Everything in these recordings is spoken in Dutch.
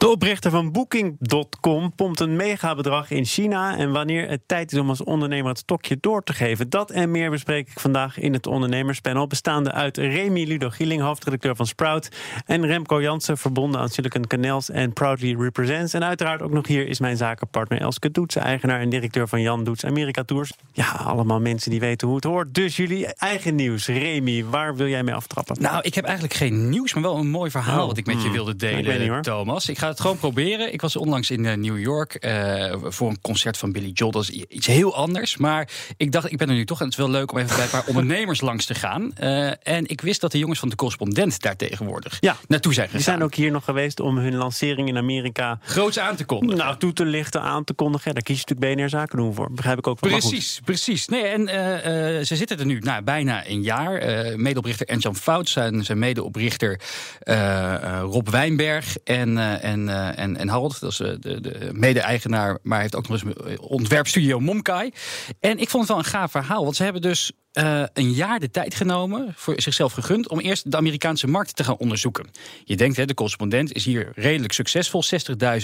De oprichter van Booking.com pompt een megabedrag in China. En wanneer het tijd is om als ondernemer het stokje door te geven. Dat en meer bespreek ik vandaag in het ondernemerspanel. Bestaande uit Remy Ludo Gieling, hoofdredacteur van Sprout. En Remco Jansen, verbonden aan Silicon Canals en Proudly Represents. En uiteraard ook nog hier is mijn zakenpartner Elske Doets, eigenaar en directeur van Jan Doets Amerika Tours. Ja, allemaal mensen die weten hoe het hoort. Dus jullie eigen nieuws. Remy, waar wil jij mee aftrappen? Nou, ik heb eigenlijk geen nieuws, maar wel een mooi verhaal Oh, wat ik met je hmm. wilde Ik delen, niet. Thomas. Ik ga het gewoon proberen. Ik was onlangs in eh, New York eh, voor een concert van Billy Joel. Dat is iets heel anders. Maar ik dacht, ik ben er nu toch en het is wel leuk om even bij een paar ondernemers langs te gaan. Eh, en ik wist dat de jongens van de correspondent daar tegenwoordig Ja. naartoe zijn gegaan. Die zijn ook hier nog geweest om hun lancering in Amerika groots aan te kondigen. nou, toe te lichten, aan te kondigen. Ja, daar kies je natuurlijk BNR Zaken doen voor. Begrijp ik ook wel. Precies, precies. Nee, en ze zitten er nu nou, bijna een jaar. Eh medeoprichter Ernst-Jan Fout, zijn, zijn medeoprichter Rob Wijnberg en, eh, en, eh, en, en Harold. Dat is eh, de, de mede-eigenaar, maar heeft ook nog eens een ontwerpstudio Momkai. En ik vond het wel een gaaf verhaal, want ze hebben dus eh, een jaar de tijd genomen, voor zichzelf gegund, om eerst de Amerikaanse markt te gaan onderzoeken. Je denkt, hè, de correspondent is hier redelijk succesvol.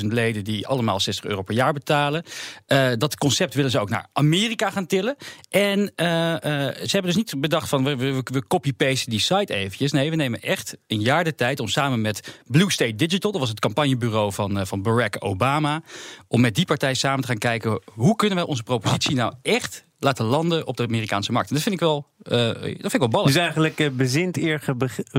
60.000 leden die allemaal 60 euro per jaar betalen. Eh, dat concept willen ze ook naar Amerika gaan tillen. En eh, ze hebben dus niet bedacht van we, we, we copy-pasten die site eventjes. Nee, we nemen echt een jaar de tijd om samen met Blue State Digital, dat was het campagnebureau van, van Barack Obama, om met die partij samen te gaan kijken hoe kunnen wij onze propositie nou echt laten landen op de Amerikaanse markt. En dat vind ik wel, eh, dat vind ik wel ballen. Dus eigenlijk eh, bezint eer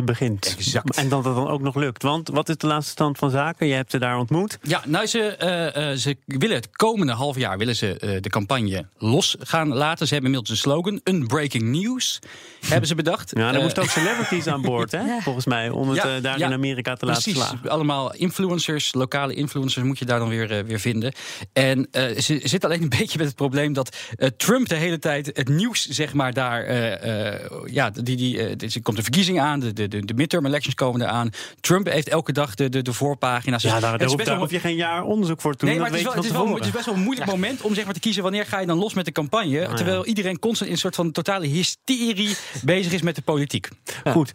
begint. Exact. En dat het dan ook nog lukt. Want wat is de laatste stand van zaken? Je hebt ze daar ontmoet. Ja, nou, ze, eh, eh, ze willen het komende half jaar willen ze, eh, de campagne los gaan laten. Ze hebben inmiddels een slogan, Unbreaking News, hebben ze bedacht. Ja, er moesten ook celebrities aan boord, hè? volgens mij. Om het Ja, daar ja, in Amerika te laten Precies, slagen. allemaal influencers, lokale influencers moet je daar dan weer, weer vinden. En eh, ze zit alleen een beetje met het probleem dat eh, Trump de hele tijd het nieuws, zeg maar, daar. eh, ja, die, die, eh, dus er komt de verkiezing aan, de, de, de midterm elections komen eraan. Trump heeft elke dag de, de, de voorpagina's. Ja, daar, daar, daar hoef je geen jaar onderzoek voor te doen. Nee, maar het is, wel, het, is van wel, het is tevoren. best wel een moeilijk moment om zeg maar, te kiezen wanneer ga je dan los met de campagne. terwijl iedereen constant in een soort van totale hysterie bezig is met de politiek. Goed.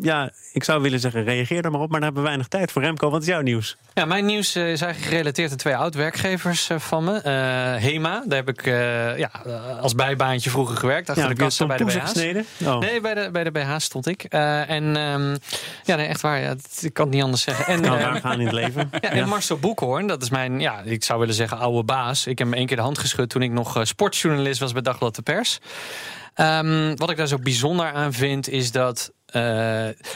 Ja, ik zou willen zeggen, reageer er maar op. Maar daar hebben we weinig tijd voor. Remco, wat is jouw nieuws? Ja, mijn nieuws eh, is eigenlijk gerelateerd aan twee oud-werkgevers eh, van me. Eh, Hema, daar heb ik ja, als bijbaantje vroeger gewerkt. Achter Ja, de kassa bij de gesneden? Oh. Nee, bij de, bij de BH stond ik. En ehm, ja, nee, echt waar. Ja, ik kan het niet anders zeggen. En, Nou, daar gaan in het leven. ja, en Marcel Boekhoorn, dat is mijn, ja, ik zou willen zeggen, oude baas. Ik heb hem één keer de hand geschud toen ik nog sportjournalist was bij Dagblad de Pers. Ehm, wat ik daar zo bijzonder aan vind, is dat. eh,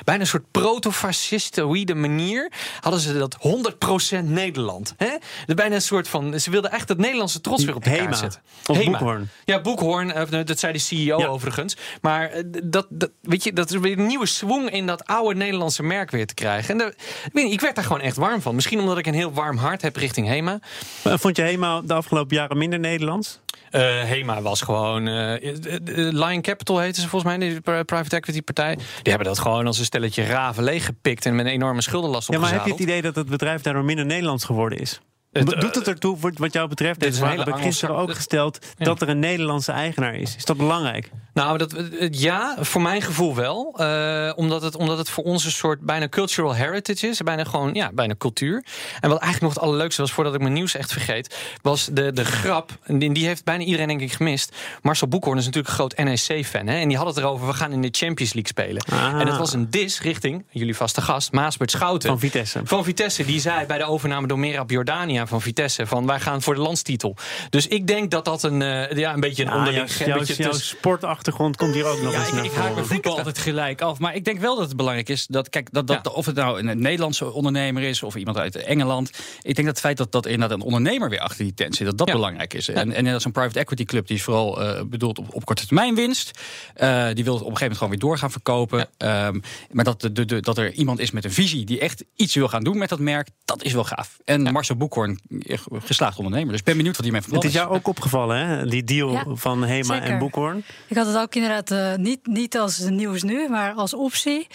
bijna een soort proto-fascistoïde manier hadden ze dat 100% Nederland. Hè? Dus bijna een soort van. Ze wilden echt het Nederlandse trots weer op de Hema. kaart zetten. Of Hema. Boekhoorn. Ja, Boekhoorn, eh, dat zei de CEO Ja. overigens. Maar eh, dat, dat, weet je, dat is weer een nieuwe swing in dat oude Nederlandse merk weer te krijgen. En ik, weet niet, ik werd daar gewoon echt warm van. Misschien omdat ik een heel warm hart heb richting Hema. Vond je helemaal de afgelopen jaren minder Nederlands? Eh, Hema was gewoon. eh, eh, Lion Capital heette ze volgens mij, die pri- private equity partij. Die hebben dat gewoon als een stelletje raven leeggepikt en met een enorme schuldenlast Ja, maar heb je opgezadeld. het idee dat het bedrijf daardoor minder Nederlands geworden is? Het, eh, Doet het ertoe, voor- wat jou betreft, dit is een hele gisteren ook gesteld, Ja. dat er een Nederlandse eigenaar is? Is dat belangrijk? Nou, dat, eh, ja, voor mijn gevoel wel. Eh, omdat, het, omdat het voor ons een soort bijna cultural heritage is. Bijna gewoon, ja, bijna cultuur. En wat eigenlijk nog het allerleukste was, voordat ik mijn nieuws echt vergeet, was de, de grap. En die, die heeft bijna iedereen denk ik gemist. Marcel Boekhoorn is natuurlijk een groot NEC-fan. En die had het erover, we gaan in de Champions League spelen. Ah. En dat was een dis richting, jullie vaste gast, Maasbert Schouten. Van Vitesse. Van Vitesse, die zei bij de overname door Merab Jordania van Vitesse... van wij gaan voor de landstitel. Dus ik denk dat dat een, eh, ja, een beetje een onderling... jouw, een jouw, tussen- sportachtergrond komt hier ook nog Ja, eens ik, naar ik haak voren. mijn voetbal altijd gelijk af. Maar ik denk wel dat het belangrijk is dat, kijk, dat, dat, of het nou een Nederlandse ondernemer is of iemand uit Engeland. Ik denk dat het feit dat, dat inderdaad een ondernemer weer achter die tent zit, dat dat Ja. belangrijk is. En, en dat is een private equity club die is vooral eh, bedoeld op, op korte termijn winst. Eh, die wil het op een gegeven moment gewoon weer door gaan verkopen. Ehm, maar dat, de, de, dat er iemand is met een visie die echt iets wil gaan doen met dat merk, dat is wel gaaf. En Marcel Boekhoorn een geslaagd ondernemer. Dus ik ben benieuwd wat hij mij van Het is jou ook opgevallen, hè? Die deal Ja, van Hema zeker. en Boekhoorn. Ik had het ook inderdaad eh, niet, niet als nieuws nu, maar als optie.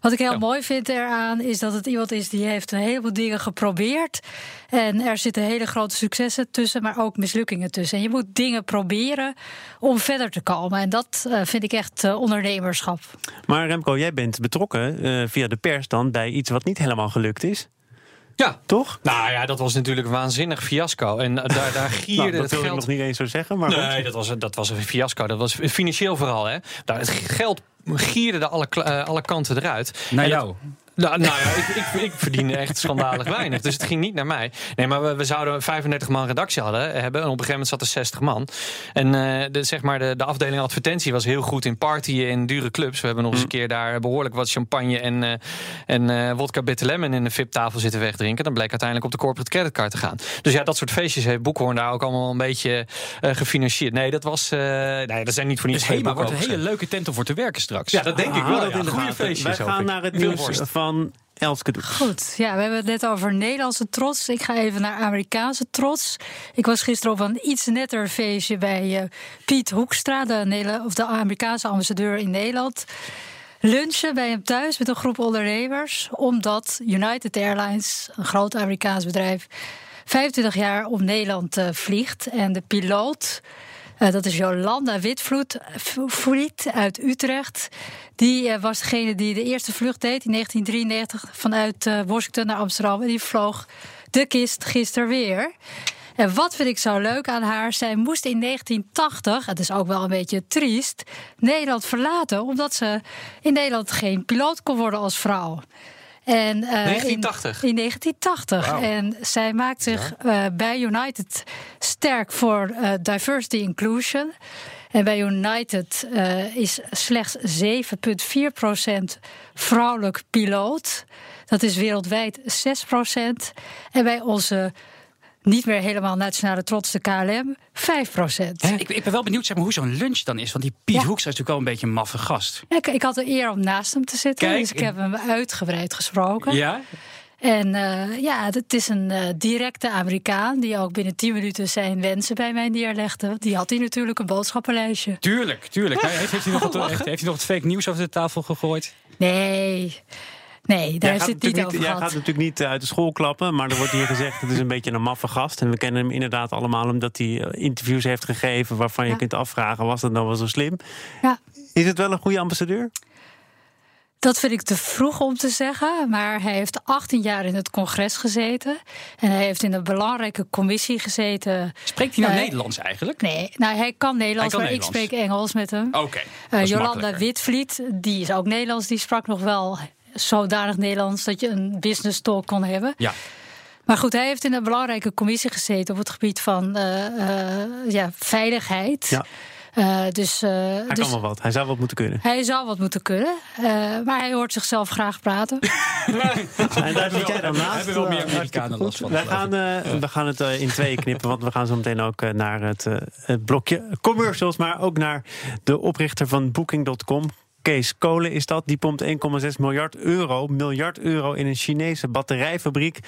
Wat ik heel Ja. mooi vind eraan is dat het iemand is die heeft een heleboel dingen geprobeerd. En er zitten hele grote successen tussen, maar ook mislukkingen tussen. En je moet dingen proberen om verder te komen. En dat eh, vind ik echt eh, ondernemerschap. Maar Remco, jij bent betrokken eh, via de pers dan bij iets wat niet helemaal gelukt is. Ja. Toch? Nou ja, dat was natuurlijk een waanzinnig fiasco. En daar, daar gierde Nou, dat het wil ik geld nog niet eens zo zeggen. Maar Nee, goed. dat was, dat was een fiasco. Dat was financieel vooral. Hè. Daar, het geld gierde de alle, eh, alle kanten eruit. Naar En dat- jou. Nou, nou ja, ik, ik, ik verdiende echt schandalig weinig. Dus het ging niet naar mij. Nee, maar we, we zouden 35 man redactie hadden, hebben. En op een gegeven moment zat er 60 man. En eh, de, zeg maar de, de afdeling advertentie was heel goed in partyen en dure clubs. We hebben nog eens een keer daar behoorlijk wat champagne en, eh en eh wodka bitter lemon in de VIP-tafel zitten wegdrinken. Dan bleek uiteindelijk op de corporate creditcard te gaan. Dus ja, dat soort feestjes heeft Boekhoorn daar ook allemaal een beetje gefinancierd. Nee, dat was... eh nee, dat zijn niet voor niets Dus Hema wordt een hele leuke tent om voor te werken straks. Ja, dat denk ik Ah, wel. dat Ja, in de goede feestjes. Wij gaan ik. naar het nieuws worst. Elske. Goed, ja, we hebben het net over Nederlandse trots. Ik ga even naar Amerikaanse trots. Ik was gisteren op een iets netter feestje bij eh, Piet Hoekstra, de, of de Amerikaanse ambassadeur in Nederland. Lunchen bij hem thuis met een groep ondernemers, omdat United Airlines, een groot Amerikaans bedrijf, 25 jaar om Nederland eh, vliegt. En de piloot. Eh, dat is Jolanda Witvloed uit Utrecht. Die eh, was degene die de eerste vlucht deed in 1993 vanuit eh, Washington naar Amsterdam. En die vloog de kist gisteren weer. En wat vind ik zo leuk aan haar? Zij moest in 1980, het is ook wel een beetje triest, Nederland verlaten. Omdat ze in Nederland geen piloot kon worden als vrouw. En, eh, 1980? In, in 1980. En zij maakt zich eh, bij United sterk voor eh, diversity inclusion. En bij United eh, is slechts 7,4% vrouwelijk piloot. Dat is wereldwijd 6%. En bij onze niet meer helemaal nationale trots, de KLM, 5%. Ik, ik ben wel benieuwd zeg maar, hoe zo'n lunch dan is. Want die Piet Ja. Hoekstra is natuurlijk wel een beetje een maffe gast. Ik, ik had de eer om naast hem te zitten, Kijk, dus ik heb hem uitgebreid gesproken. Ja? En eh, ja, het is een eh, directe Amerikaan die ook binnen 10 minuten zijn wensen bij mij neerlegde. Die had hij natuurlijk een boodschappenlijstje. Tuurlijk, tuurlijk. Heeft, heeft, hij nog wat, heeft, heeft hij nog wat fake nieuws over de tafel gegooid? Nee, nee, daar gaat, het niet natuurlijk over niet, jij gaat natuurlijk niet eh, uit de school klappen, maar er wordt hier gezegd het is een beetje een maffe gast. En we kennen hem inderdaad allemaal omdat hij eh, interviews heeft gegeven waarvan je Ja. kunt afvragen, was dat nou wel zo slim? Ja. Is het wel een goede ambassadeur? Dat vind ik te vroeg om te zeggen, maar hij heeft 18 jaar in het congres gezeten. En hij heeft in een belangrijke commissie gezeten. Spreekt hij nou Eh, Nederlands eigenlijk? Nee, nou, hij kan Nederlands, Hij kan maar Nederlands. ik spreek Engels met hem. Oké. Eh, dat is Jolanda. Witvliet, die is ook Nederlands. Die sprak nog wel zodanig Nederlands dat je een business talk kon hebben. Ja. Maar goed, hij heeft in een belangrijke commissie gezeten op het gebied van eh, eh, ja, veiligheid. Ja. Eh, dus, eh, Hij dus kan wel wat. Hij zou wat moeten kunnen. hij zou wat moeten kunnen. eh, maar hij hoort zichzelf graag praten. En daar zit jij dan naast. hebben wel meer Amerikanen last van, geloof gaan, eh, we gaan het in tweeën knippen, want we gaan zo meteen ook naar het, eh, het blokje commercials, maar ook naar de oprichter van Booking.com. Kees Kolen is dat. Die pompt 1,6 miljard euro, miljard euro in een Chinese batterijfabriek.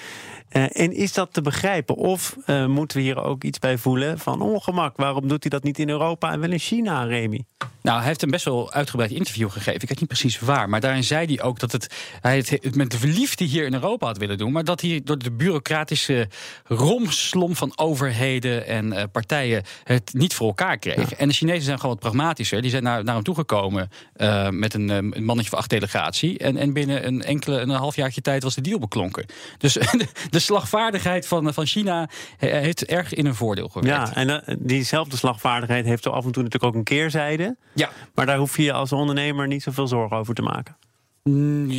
Eh, en is dat te begrijpen? Of eh, moeten we hier ook iets bij voelen van ongemak? Waarom doet hij dat niet in Europa en wel in China, Remy? Nou, hij heeft een best wel uitgebreid interview gegeven. Ik weet niet precies waar. Maar daarin zei hij ook dat het, hij het met de liefde hier in Europa had willen doen. Maar dat hij door de bureaucratische romslomp van overheden en eh, partijen het niet voor elkaar kreeg. En de Chinezen zijn gewoon wat pragmatischer. Die zijn naar, naar hem toegekomen eh, met een, eh, een mannetje van acht delegatie. En, en binnen een enkele, een halfjaartje tijd was de deal beklonken. Dus de, de slagvaardigheid van, van China eh, heeft erg in een voordeel gewerkt. Ja, en diezelfde slagvaardigheid heeft zo af en toe natuurlijk ook een keerzijde. ja. Maar daar hoef je je als ondernemer niet zoveel zorgen over te maken. Mm,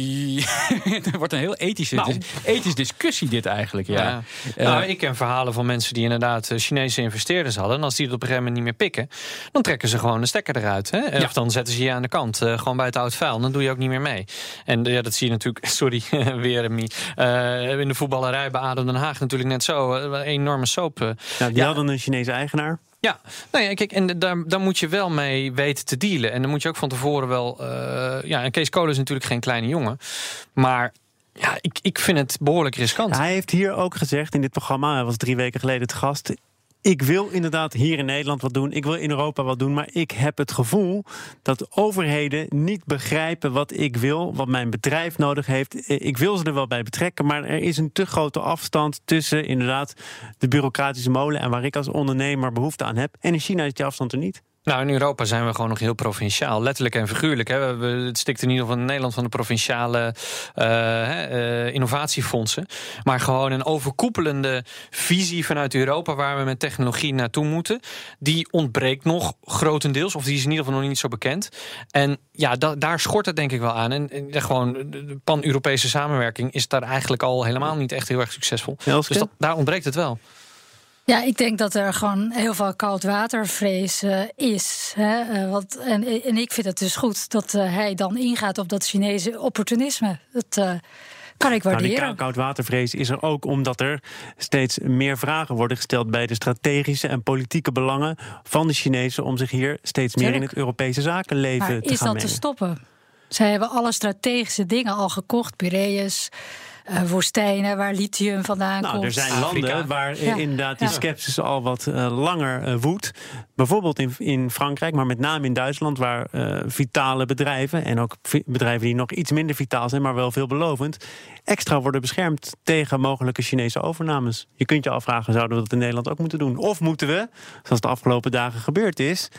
Het wordt een heel ethische, Nou. dis- ethische discussie dit eigenlijk. Ja. Ja. Eh, nou, ik ken verhalen van mensen die inderdaad eh, Chinese investeerders hadden. En als die het op een gegeven moment niet meer pikken, dan trekken ze gewoon de stekker eruit. Hè? Ja. Of dan zetten ze je aan de kant, eh, gewoon bij het oud vuil. Dan doe je ook niet meer mee. En ja, dat zie je natuurlijk, sorry, weer eh, in de voetballerij bij ADO Den Haag natuurlijk net zo. een enorme soap. Ja, die Ja. hadden een Chinese eigenaar. Ja, nou ja, kijk, en daar, daar moet je wel mee weten te dealen. En dan moet je ook van tevoren wel. eh, ja, en Kees Kolen is natuurlijk geen kleine jongen. Maar Ja, ik, ik vind het behoorlijk riskant. Hij heeft hier ook gezegd in dit programma, hij was drie weken geleden te gast. Ik wil inderdaad hier in Nederland wat doen. Ik wil in Europa wat doen. Maar ik heb het gevoel dat overheden niet begrijpen wat ik wil, wat mijn bedrijf nodig heeft. Ik wil ze er wel bij betrekken, maar er is een te grote afstand tussen inderdaad de bureaucratische molen en waar ik als ondernemer behoefte aan heb. En in China is die afstand er niet. Nou, in Europa zijn we gewoon nog heel provinciaal. Letterlijk en figuurlijk. Hè. We, het stikt in ieder geval in Nederland van de provinciale uh, innovatiefondsen. Maar gewoon een overkoepelende visie vanuit Europa... waar we met technologie naartoe moeten. Die ontbreekt nog grotendeels. Of die is in ieder geval nog niet zo bekend. En ja, da daar schort het denk ik wel aan. En, en gewoon de pan-Europese samenwerking... is daar eigenlijk al helemaal niet echt heel erg succesvol. Dus dat, daar ontbreekt het wel. Ja, ik denk dat er gewoon heel veel koudwatervrees uh, is. Hè? Uh, wat, en, en ik vind het dus goed dat uh, hij dan ingaat op dat Chinese opportunisme. Dat kan ik waarderen. Nou, die koudwatervrees is er ook omdat er steeds meer vragen worden gesteld bij de strategische en politieke belangen van de Chinezen om zich hier steeds meer in het Europese zakenleven maar te gaan Is dat mengen. te stoppen? Zij hebben alle strategische dingen al gekocht, Piraeus uh, woestijnen waar lithium vandaan nou, komt. Er zijn landen waar ja. inderdaad die sceptisch al wat uh, langer uh, woedt. Bijvoorbeeld in, in Frankrijk, maar met name in Duitsland, waar vitale bedrijven en ook bedrijven die nog iets minder vitaal zijn, maar wel veelbelovend, extra worden beschermd tegen mogelijke Chinese overnames. Je kunt je afvragen, zouden we dat in Nederland ook moeten doen? Of moeten we, zoals de afgelopen dagen gebeurd is,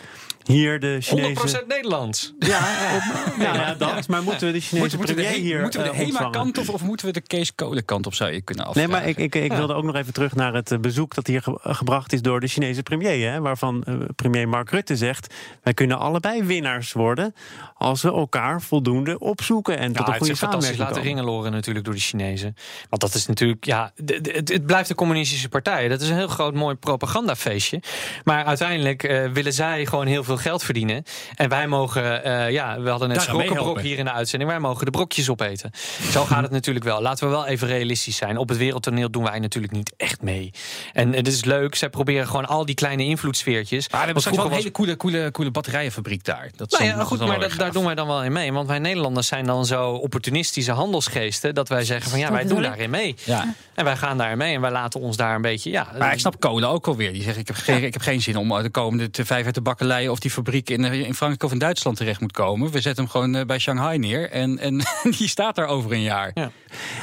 hier de Chinese... 100% Nederlands. Ja, op, ja, ja, dat. Maar moeten we de Chinese moeten, premier hier Moeten we de HEMA-kant of, of moeten we de Kees Kolen-kant op, zou je kunnen afvragen? Nee, maar ik, ik, ik wilde ook nog even terug naar het bezoek dat hier ge gebracht is door de Chinese premier. Hè, waarvan uh, premier Mark Rutte zegt, wij kunnen allebei winnaars worden als we elkaar voldoende opzoeken en ja, tot een goede samenwerking laten ringeloren natuurlijk door de Chinezen. Want dat is natuurlijk, ja, het, het blijft de communistische partij. Dat is een heel groot mooi propagandafeestje. Maar uiteindelijk uh, willen zij gewoon heel veel geld verdienen. En wij mogen, uh, ja, we hadden net schrokkenbrok hier in de uitzending. Wij mogen de brokjes opeten. Zo gaat het natuurlijk wel. Laten we wel even realistisch zijn. Op het wereldtoneel doen wij natuurlijk niet echt mee. En het is leuk. Zij proberen gewoon al die kleine invloedssfeertjes. Maar we hebben straks wel een hele coole, coole, coole batterijenfabriek daar. Dat nou ja, goed, maar dat, daar doen wij dan wel in mee. Want wij Nederlanders zijn dan zo opportunistische handelsgeesten... dat wij zeggen van ja, wij doen daarin mee. Ja. En wij gaan daarin mee en wij laten ons daar een beetje... Ja, maar ik snap Kolen ook alweer. Die zegt ik heb geen, ik heb geen zin om de komende te vijf uit de bakkelei... of die fabriek in, in Frankrijk of in Duitsland terecht moet komen. We zetten hem gewoon bij Shanghai neer en, en die staat daar over een jaar. Ja.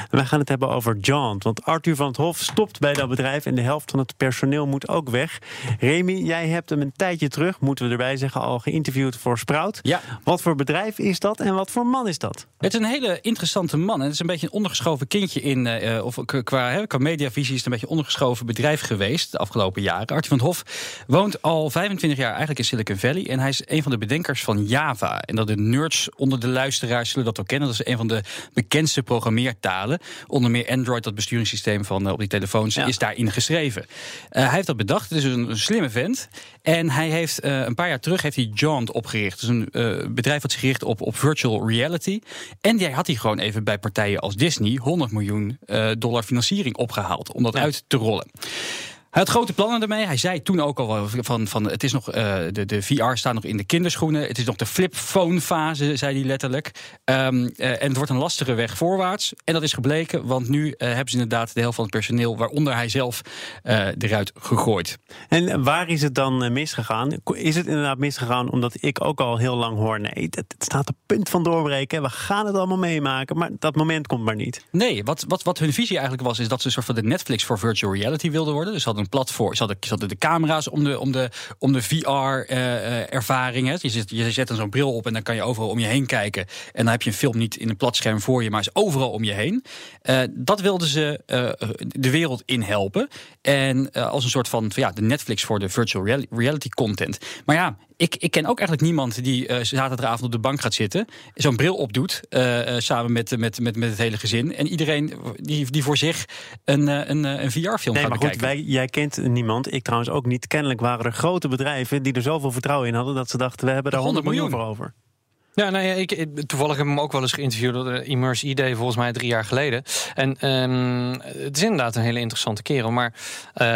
Wij gaan het hebben over John. Want Arthur van het Hof stopt bij dat bedrijf en de helft van het personeel moet ook weg. Remy, jij hebt hem een tijdje terug, moeten we erbij zeggen, al geïnterviewd voor Sprout. Ja. Wat voor bedrijf is dat en wat voor man is dat? Het is een hele interessante man. En het is een beetje een ondergeschoven kindje in, uh, of qua, hè, qua mediavisie is het een beetje een ondergeschoven bedrijf geweest de afgelopen jaren. Arthur van het Hof woont al 25 jaar eigenlijk in Silicon Valley. En hij is een van de bedenkers van Java. En dat de nerds onder de luisteraars zullen dat ook kennen. Dat is een van de bekendste Onder meer Android, dat besturingssysteem van uh, op die telefoons, ja. is daarin geschreven. Uh, hij heeft dat bedacht. Het is een, een slimme vent. En hij heeft uh, een paar jaar terug heeft hij Jaunt opgericht. Dus een bedrijf dat zich richt op, op virtual reality. En die had hij gewoon even bij partijen als Disney 100 miljoen dollar financiering opgehaald om dat ja. uit te rollen. Hij had grote plannen ermee. Hij zei toen ook al van, van het is nog, uh, de, de VR staat nog in de kinderschoenen. Het is nog de flipphone fase, zei hij letterlijk. Um, uh, en het wordt een lastige weg voorwaarts. En dat is gebleken, want nu uh, hebben ze inderdaad de helft van het personeel, waaronder hij zelf, eruit gegooid. En waar is het dan misgegaan? Is het inderdaad misgegaan omdat ik ook al heel lang hoor, nee, het, het staat op punt van doorbreken. We gaan het allemaal meemaken, maar dat moment komt maar niet. Nee, wat, wat, wat hun visie eigenlijk was, is dat ze een soort van de Netflix voor virtual reality wilden worden. Dus hadden een platform. Ze hadden, de camera's om de, om de, om de VR-ervaring. Uh, je, zet, je zet dan zo'n bril op en dan kan je overal om je heen kijken. En dan heb je een film niet in een platscherm voor je, maar is overal om je heen. Uh, dat wilden ze de wereld in helpen. En als een soort van ja, de Netflix voor de virtual reality content. Maar ja, ik, ik, ken ook eigenlijk niemand die uh, zaterdagavond op de bank gaat zitten, zo'n bril opdoet, uh, uh, samen met, met, met, met het hele gezin. En iedereen die, die voor zich een, een, een VR-film nee, gaat maar bekijken. Goed, wij, jij kent niemand, ik trouwens ook niet. Kennelijk waren er grote bedrijven die er zoveel vertrouwen in hadden dat ze dachten, we hebben daar 100 miljoen voor over. Ja, nou ja, ik, toevallig heb ik hem ook wel eens geïnterviewd door de Immerse ID, volgens mij drie jaar geleden. En um, het is inderdaad een hele interessante kerel. Maar uh,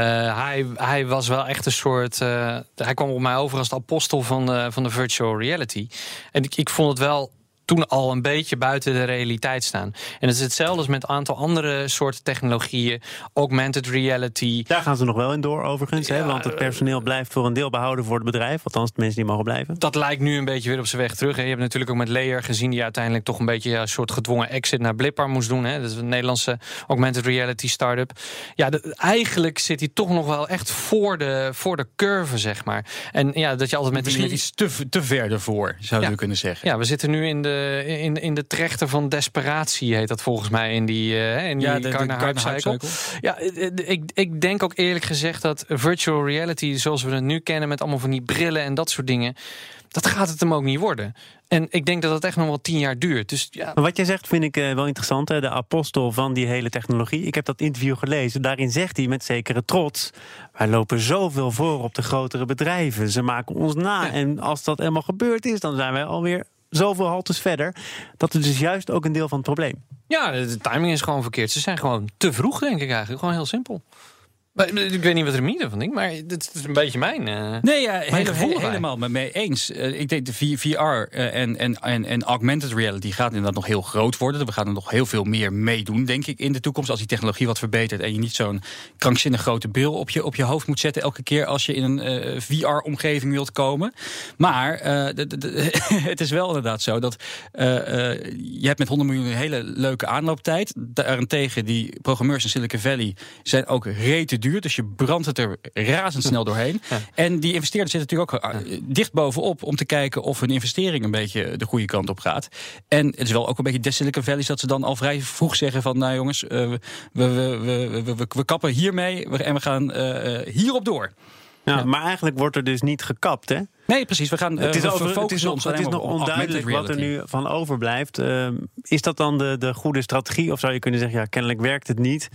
hij, hij was wel echt een soort. Uh, hij kwam op mij over als de apostel van de, van de virtual reality. En ik, ik vond het wel toen al een beetje buiten de realiteit staan. En het is hetzelfde als met een aantal andere soorten technologieën. Augmented reality. Daar gaan ze nog wel in door, overigens. hè? Want het personeel blijft voor een deel behouden voor het bedrijf. Althans, de mensen die mogen blijven. Dat lijkt nu een beetje weer op zijn weg terug. Hè. Je hebt natuurlijk ook met Layer gezien... die uiteindelijk toch een beetje ja, een soort gedwongen exit naar Blippar moest doen. Hè. Dat is een Nederlandse augmented reality start-up. Ja, de- eigenlijk zit hij toch nog wel echt voor de, voor de curve, zeg maar. En ja, dat je altijd met die... Misschien die- iets te, te ver ervoor, zouden Ja. we kunnen zeggen. ja, we zitten nu in de, in, in de trechter van desperatie, heet dat volgens mij, in die, eh in die Ja, de. Ja, eh, ik, ik denk ook eerlijk gezegd dat virtual reality, zoals we het nu kennen, met allemaal van die brillen en dat soort dingen, dat gaat het hem ook niet worden. En ik denk dat het echt nog wel tien jaar duurt. Dus ja, Maar wat jij zegt vind ik eh, wel interessant. Hè? De apostel van die hele technologie. Ik heb dat interview gelezen. Daarin zegt hij met zekere trots... wij lopen zoveel voor op de grotere bedrijven. Ze maken ons na. Ja. En als dat helemaal gebeurd is... dan zijn wij alweer zoveel haltes verder. Dat is dus juist ook een deel van het probleem. ja, de timing is gewoon verkeerd. Ze zijn gewoon te vroeg, denk ik eigenlijk. Gewoon heel simpel. Maar, Ik weet niet wat Remide van denkt, maar dit is een beetje mijn... eh, Nee, ja, hele, gevoel he- helemaal mee eens. Eh, ik denk de VR eh, en, en, en, en augmented reality gaat inderdaad nog heel groot worden. We gaan er nog heel veel meer meedoen, denk ik, in de toekomst. Als die technologie wat verbetert en je niet zo'n krankzinnig grote bril op je, op je hoofd moet zetten elke keer als je in een VR-omgeving wilt komen. Maar het is wel inderdaad zo dat je hebt met 100 miljoen een hele leuke aanlooptijd. Daarentegen, die programmeurs in Silicon Valley zijn ook rete duur. Dus je brandt het er razendsnel doorheen. En die investeerders zitten natuurlijk ook eh, dicht bovenop om te kijken of hun investering een beetje de goede kant op gaat. En het is wel ook een beetje des Silicon Valley dat ze dan al vrij vroeg zeggen van nou jongens, eh, we, we, we, we, kappen hiermee en we gaan eh, hierop door. Ja, Maar eigenlijk wordt er dus niet gekapt, hè? Nee, precies. We gaan Het is, over, het is nog, het is nog onduidelijk wat er nu van overblijft. Ehm, is dat dan de, de goede strategie? Of zou je kunnen zeggen, ja, kennelijk werkt het niet.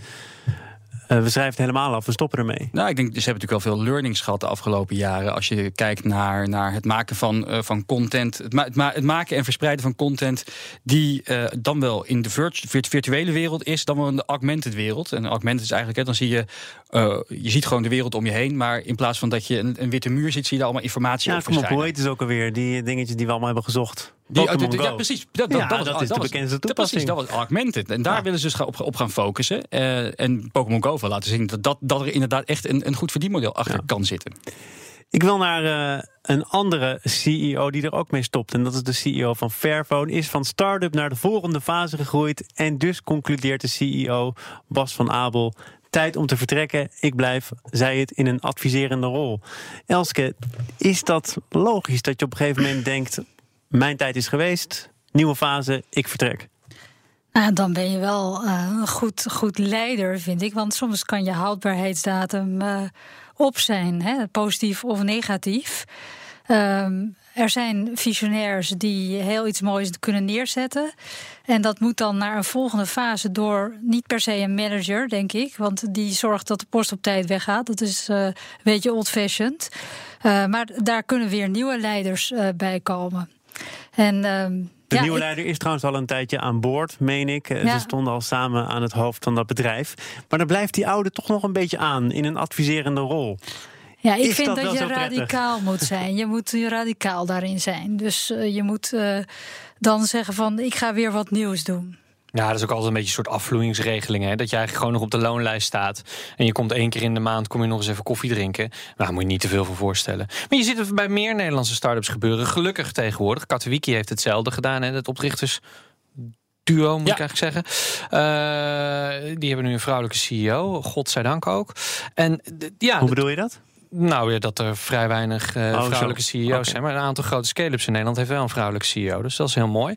Eh, we schrijven het helemaal af, we stoppen ermee. Nou, ik denk, ze hebben natuurlijk wel veel learnings gehad de afgelopen jaren. Als je kijkt naar, naar het maken van, eh, van content. Het, ma- het, ma- het maken en verspreiden van content. die eh, dan wel in de virtu- virt- virtuele wereld is, dan wel in de augmented wereld. En augmented is eigenlijk, hè, dan zie je. je ziet gewoon de wereld om je heen. Maar in plaats van dat je een, een witte muur ziet, zie je daar allemaal informatie Ja, op kom op, hoe heet het ook alweer? Die dingetjes die we allemaal hebben gezocht. Die- Pokémon ja, precies. Dat, dat, Ja, dat, was- dat is de bekendste dat- toepassing. Precies, dat was augmented. En daar Ja. willen ze dus op, op gaan focussen. Eh, en Pokémon Go wil laten zien dat, dat, dat er inderdaad echt een, een goed verdienmodel achter Ja. kan zitten. Ik wil naar eh, een andere CEO die er ook mee stopt. En dat is de CEO van Fairphone. Is van start-up naar de volgende fase gegroeid. En dus concludeert de CEO Bas van Abel. Tijd om te vertrekken. Ik blijf, zei het, in een adviserende rol. Elske, is dat logisch dat je op een gegeven moment denkt... mijn tijd is geweest, nieuwe fase, ik vertrek? Nou, dan ben je wel eh, een goed, goed leider, vind ik. Want soms kan je houdbaarheidsdatum eh, op zijn, hè, positief of negatief. Ehm, er zijn visionairs die heel iets moois kunnen neerzetten. En dat moet dan naar een volgende fase door niet per se een manager, denk ik. Want die zorgt dat de post op tijd weggaat. Dat is eh, een beetje old-fashioned. Maar daar kunnen weer nieuwe leiders bij komen. En, ehm, De ja, nieuwe ik- leider is trouwens al een tijdje aan boord, meen ik. Eh, Ja. Ze stonden al samen aan het hoofd van dat bedrijf. Maar dan blijft die oude toch nog een beetje aan in een adviserende rol. Ja, ik Is vind dat je radicaal moet zijn. Je moet radicaal daarin zijn. Dus eh, je moet eh, dan zeggen van ik ga weer wat nieuws doen. Ja, dat is ook altijd een beetje een soort afvloeingsregeling. Hè? Dat je eigenlijk gewoon nog op de loonlijst staat. En je komt één keer in de maand kom je nog eens even koffie drinken. Nou, daar moet je niet te veel voor voorstellen. Maar je ziet het bij meer Nederlandse start-ups gebeuren. Gelukkig tegenwoordig. Katowiki heeft hetzelfde gedaan. Hè? Het oprichters duo, moet Ja. ik eigenlijk zeggen. Eh, die hebben nu een vrouwelijke CEO. Godzijdank ook. En ja, Hoe bedoel je dat? Nou ja, dat er vrij weinig eh, Oh, vrouwelijke CEO's zijn. Maar een aantal grote scale-ups in Nederland heeft wel een vrouwelijke CEO. Dus dat is heel mooi.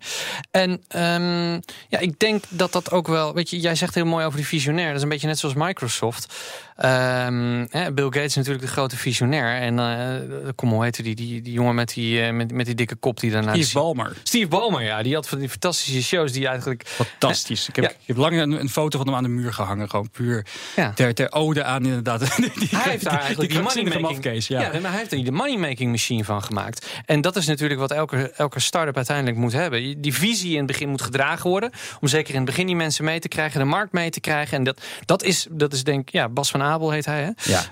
En ehm, ja, ik denk dat dat ook wel... Weet je, jij zegt heel mooi over die visionair. Dat is een beetje net zoals Microsoft. Ehm, Bill Gates is natuurlijk de grote visionair. En eh kom, hoe heette die, die, die jongen met die, eh, met, met die dikke kop die daarna... Steve Ballmer. Steve Ballmer, ja. Die had van die fantastische shows die eigenlijk... Fantastisch. Ik heb, Ja. ik heb lang een, een foto van hem aan de muur gehangen. Gewoon puur Ja. ter, ter ode aan inderdaad. Die, Hij heeft daar eigenlijk die money moneymaking... Kees, ja. maar hij heeft er de moneymaking machine van gemaakt. En dat is natuurlijk wat elke, elke start-up uiteindelijk moet hebben. Die visie in het begin moet gedragen worden. Om zeker in het begin die mensen mee te krijgen, de markt mee te krijgen. En dat, dat, is, dat is denk ik, ja, Bas van Heet hij, hè? Ja,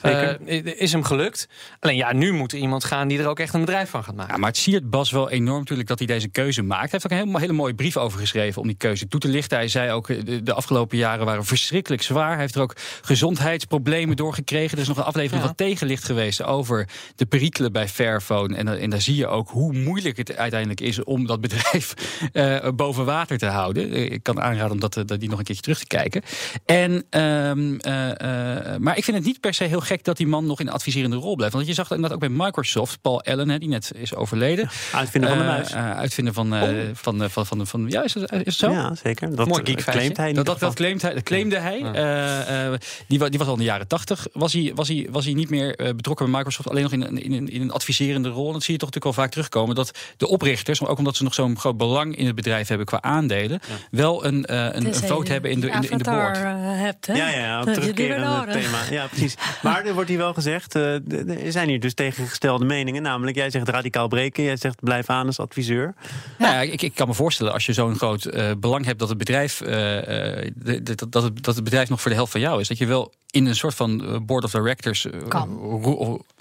Uh, is hem gelukt. Alleen ja, nu moet er iemand gaan die er ook echt een bedrijf van gaat maken. Ja, maar het siert Bas wel enorm natuurlijk dat hij deze keuze maakt. Hij heeft ook een hele, hele mooie brief over geschreven om die keuze toe te lichten. Hij zei ook, de, de afgelopen jaren waren verschrikkelijk zwaar. Hij heeft er ook gezondheidsproblemen doorgekregen. Er is nog een aflevering ja. van tegenlicht geweest over de perikelen bij Fairphone. En, en daar zie je ook hoe moeilijk het uiteindelijk is om dat bedrijf uh, boven water te houden. Ik kan aanraden om dat, dat die nog een keertje terug te kijken. En, um, uh, uh, maar ik vind het niet per se heel gek dat die man nog in een adviserende rol blijft. Want je zag dat ook bij Microsoft, Paul Allen, hè, die net is overleden. Uitvinder van de muis. uitvinder van, oh. van, van, van, van, van, Ja, is het, is het zo? Ja, zeker. Dat, Mooi geek claimt hij. Dat, dat, dat, claimt hij, dat claimde hij. Ja. die, die was al in de jaren tachtig. Was hij, was, hij, was hij niet meer betrokken bij Microsoft, alleen nog in, in, in, in een adviserende rol. En dat zie je toch natuurlijk wel vaak terugkomen. Dat de oprichters, maar ook omdat ze nog zo'n groot belang in het bedrijf hebben qua aandelen, ja. wel een, uh, een, een vote hebben in de, in de, in de board. Hebt, hè? Ja, ja, ja terugkerend thema. Ja, precies. Maar er wordt hier wel gezegd, uh, er zijn hier dus tegengestelde meningen. Namelijk, jij zegt radicaal breken, jij zegt blijf aan als adviseur. Ja. Nou, ik, ik kan me voorstellen, als je zo'n groot uh, belang hebt dat het bedrijf, dat, dat, het, dat het bedrijf nog voor de helft van jou is, dat je wel in een soort van board of directors kan.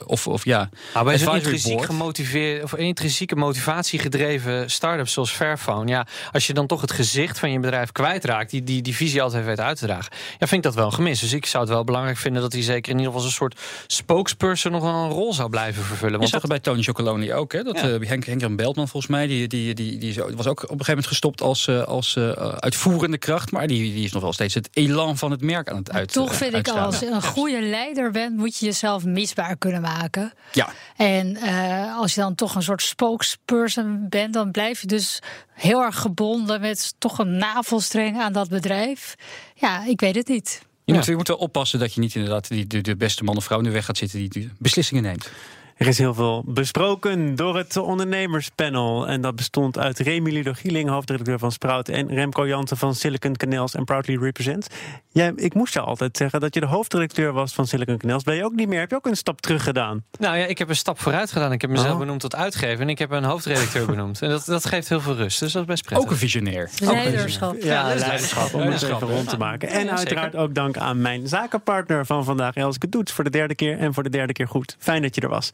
Of, of ja. Nou, bij zo'n intrinsiek gemotiveerd of intrinsieke motivatie gedreven start-ups zoals Fairphone, ja, als je dan toch het gezicht van je bedrijf kwijtraakt, die die, die visie altijd weet uit te dragen, ja, vind ik dat wel een gemis. Dus ik zou het wel belangrijk vinden dat hij zeker in ieder geval een soort spokesperson nog wel een rol zou blijven vervullen. Want je zag het bij Tony Chocoloni ook, hè? Dat ja. uh, Henk, Henk Beltman volgens mij, die, die, die, die was ook op een gegeven moment gestopt als, als uh, uitvoerende kracht, maar die, die is nog wel steeds het elan van het merk aan het uit. Toch vind ik als je een goede leider bent, moet je jezelf misbaar kunnen maken. Ja. En uh, als je dan toch een soort spokesperson bent, dan blijf je dus heel erg gebonden met toch een navelstreng aan dat bedrijf. Ja, ik weet het niet. Je, ja. moet, je moet wel oppassen dat je niet inderdaad die, de, de beste man of vrouw in de weg gaat zitten die, die beslissingen neemt. Er is heel veel besproken door het ondernemerspanel. En dat bestond uit Remy Ludo Gieling, hoofdredacteur van Sprout... en Remco Jansen van Silicon Canals en Proudly Represent. Jij, ik moest je altijd zeggen dat je de hoofdredacteur was van Silicon Canals. Ben je ook niet meer? Heb je ook een stap terug gedaan? Nou ja, ik heb een stap vooruit gedaan. Ik heb mezelf oh. benoemd tot uitgever en ik heb een hoofdredacteur benoemd. En dat, dat geeft heel veel rust, dus dat is best prettig. Ook een visionair. Leiderschap. Ja, ja leiderschap, om het even rond te maken. En uiteraard ook dank aan mijn zakenpartner van vandaag, Elske Doets... voor de derde keer en voor de derde keer goed. Fijn dat je er was.